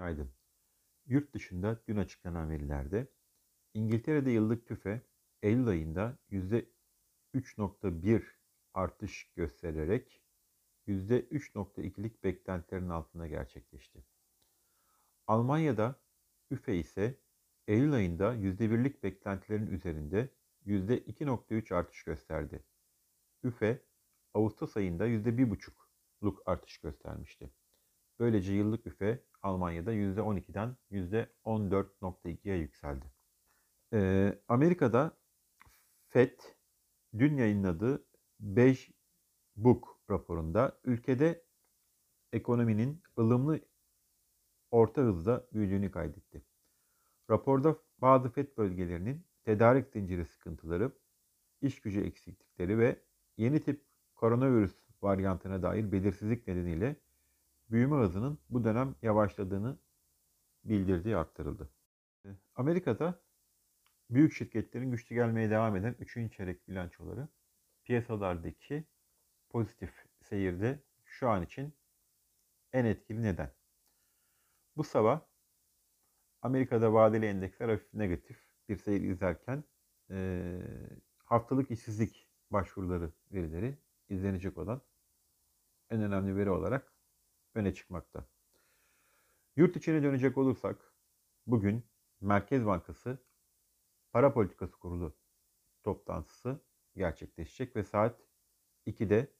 Günaydın. Yurt dışında dün açıklanan verilerde İngiltere'de yıllık tüfe Eylül ayında %3.1 artış göstererek %3.2'lik beklentilerin altında gerçekleşti. Almanya'da üfe ise Eylül ayında %1'lik beklentilerin üzerinde %2.3 artış gösterdi. Üfe Ağustos ayında %1.5'luk artış göstermişti. Böylece yıllık üfe Almanya'da %12'den %14.2'ye yükseldi. Ee, Amerika'da FED dün yayınladığı Beige Book raporunda ülkede ekonominin ılımlı orta hızda büyüdüğünü kaydetti. Raporda bazı FED bölgelerinin tedarik zinciri sıkıntıları, iş gücü eksiklikleri ve yeni tip koronavirüs varyantına dair belirsizlik nedeniyle büyüme hızının bu dönem yavaşladığını bildirdiği aktarıldı. Amerika'da büyük şirketlerin güçlü gelmeye devam eden 3. çeyrek bilançoları piyasalardaki pozitif seyirde şu an için en etkili neden. Bu sabah Amerika'da vadeli endeksler hafif negatif bir seyir izlerken e, haftalık işsizlik başvuruları verileri izlenecek olan en önemli veri olarak öne çıkmakta. Yurt içine dönecek olursak bugün Merkez Bankası Para Politikası Kurulu toplantısı gerçekleşecek ve saat 2'de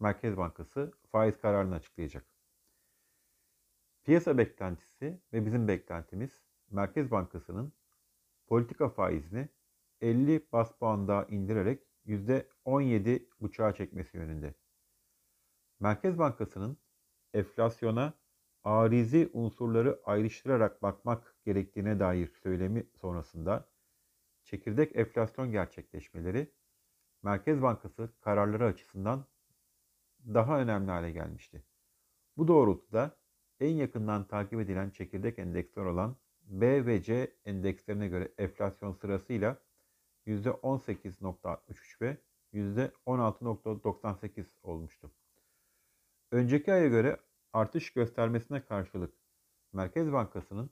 Merkez Bankası faiz kararını açıklayacak. Piyasa beklentisi ve bizim beklentimiz Merkez Bankası'nın politika faizini 50 bas puan daha indirerek %17,5'a çekmesi yönünde. Merkez Bankası'nın enflasyona arizi unsurları ayrıştırarak bakmak gerektiğine dair söylemi sonrasında çekirdek enflasyon gerçekleşmeleri Merkez Bankası kararları açısından daha önemli hale gelmişti. Bu doğrultuda en yakından takip edilen çekirdek endeksler olan B ve C endekslerine göre enflasyon sırasıyla %18.63 ve %16.98 olmuştu. Önceki aya göre artış göstermesine karşılık Merkez Bankası'nın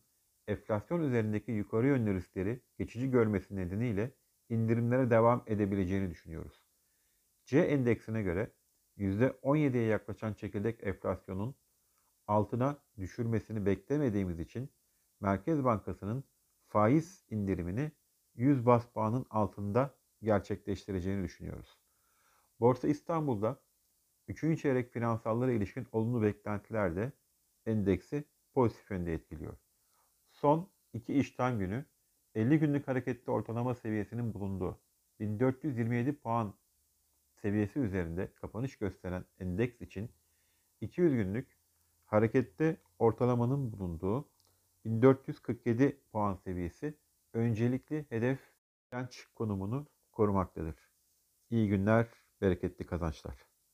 enflasyon üzerindeki yukarı yönlü riskleri geçici görmesi nedeniyle indirimlere devam edebileceğini düşünüyoruz. C endeksine göre %17'ye yaklaşan çekirdek enflasyonun altına düşürmesini beklemediğimiz için Merkez Bankası'nın faiz indirimini 100 bas puanın altında gerçekleştireceğini düşünüyoruz. Borsa İstanbul'da 3. çeyrek finansallara ilişkin olumlu beklentiler de endeksi pozitif yönde etkiliyor. Son iki işlem günü 50 günlük hareketli ortalama seviyesinin bulunduğu 1427 puan seviyesi üzerinde kapanış gösteren endeks için 200 günlük harekette ortalamanın bulunduğu 1447 puan seviyesi öncelikli hedef genç konumunu korumaktadır. İyi günler, bereketli kazançlar.